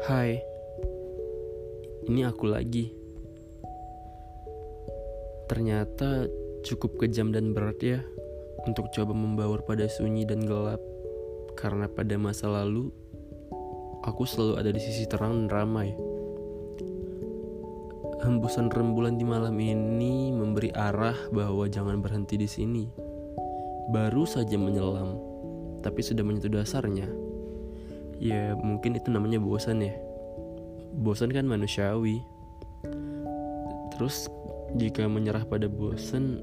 Hai, ini aku lagi. Ternyata cukup kejam dan berat ya untuk coba membaur pada sunyi dan gelap. Karena pada masa lalu, aku selalu ada di sisi terang dan ramai. Hembusan rembulan di malam ini memberi arah bahwa jangan berhenti di sini. Baru saja menyelam, tapi sudah menyentuh dasarnya. Ya, mungkin itu namanya bosan ya. Bosan kan manusiawi. Terus jika menyerah pada bosan,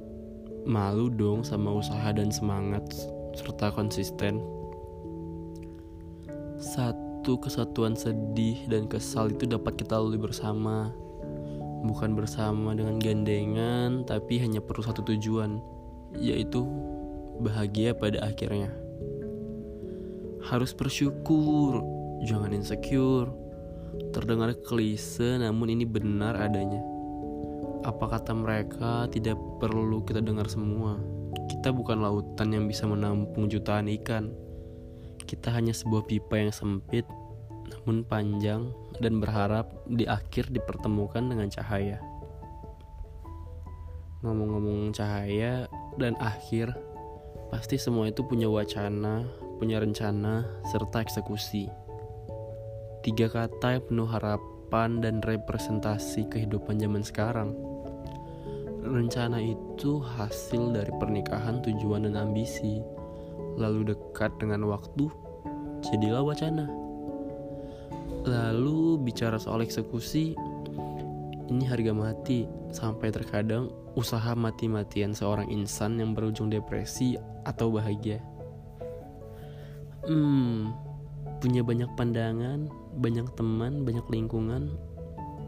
malu dong sama usaha dan semangat serta konsisten. Satu kesatuan sedih dan kesal itu dapat kita lalui bersama. Bukan bersama dengan gandengan, tapi hanya perlu satu tujuan, yaitu bahagia pada akhirnya. Harus bersyukur, jangan insecure. Terdengar klise, namun ini benar adanya. Apa kata mereka tidak perlu kita dengar semua. Kita bukan lautan yang bisa menampung jutaan ikan. Kita hanya sebuah pipa yang sempit, namun panjang dan berharap di akhir dipertemukan dengan cahaya. Ngomong-ngomong cahaya dan akhir, pasti semua itu punya wacana, punya rencana, serta eksekusi. Tiga kata yang penuh harapan dan representasi kehidupan zaman sekarang. Rencana itu hasil dari pernikahan tujuan dan ambisi, lalu dekat dengan waktu, jadilah wacana. Lalu bicara soal eksekusi, ini harga mati sampai terkadang usaha mati-matian seorang insan yang berujung depresi atau bahagia. Hmm, punya banyak pandangan, banyak teman, banyak lingkungan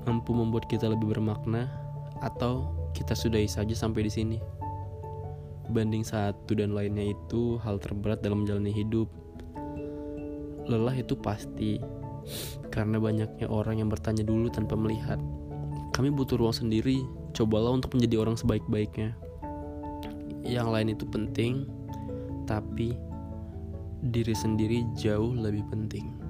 mampu membuat kita lebih bermakna atau kita sudahi saja sampai di sini. Banding satu dan lainnya itu hal terberat dalam menjalani hidup. Lelah itu pasti, karena banyaknya orang yang bertanya dulu tanpa melihat. Kami butuh ruang sendiri, cobalah untuk menjadi orang sebaik-baiknya. Yang lain itu penting, tapi diri sendiri jauh lebih penting.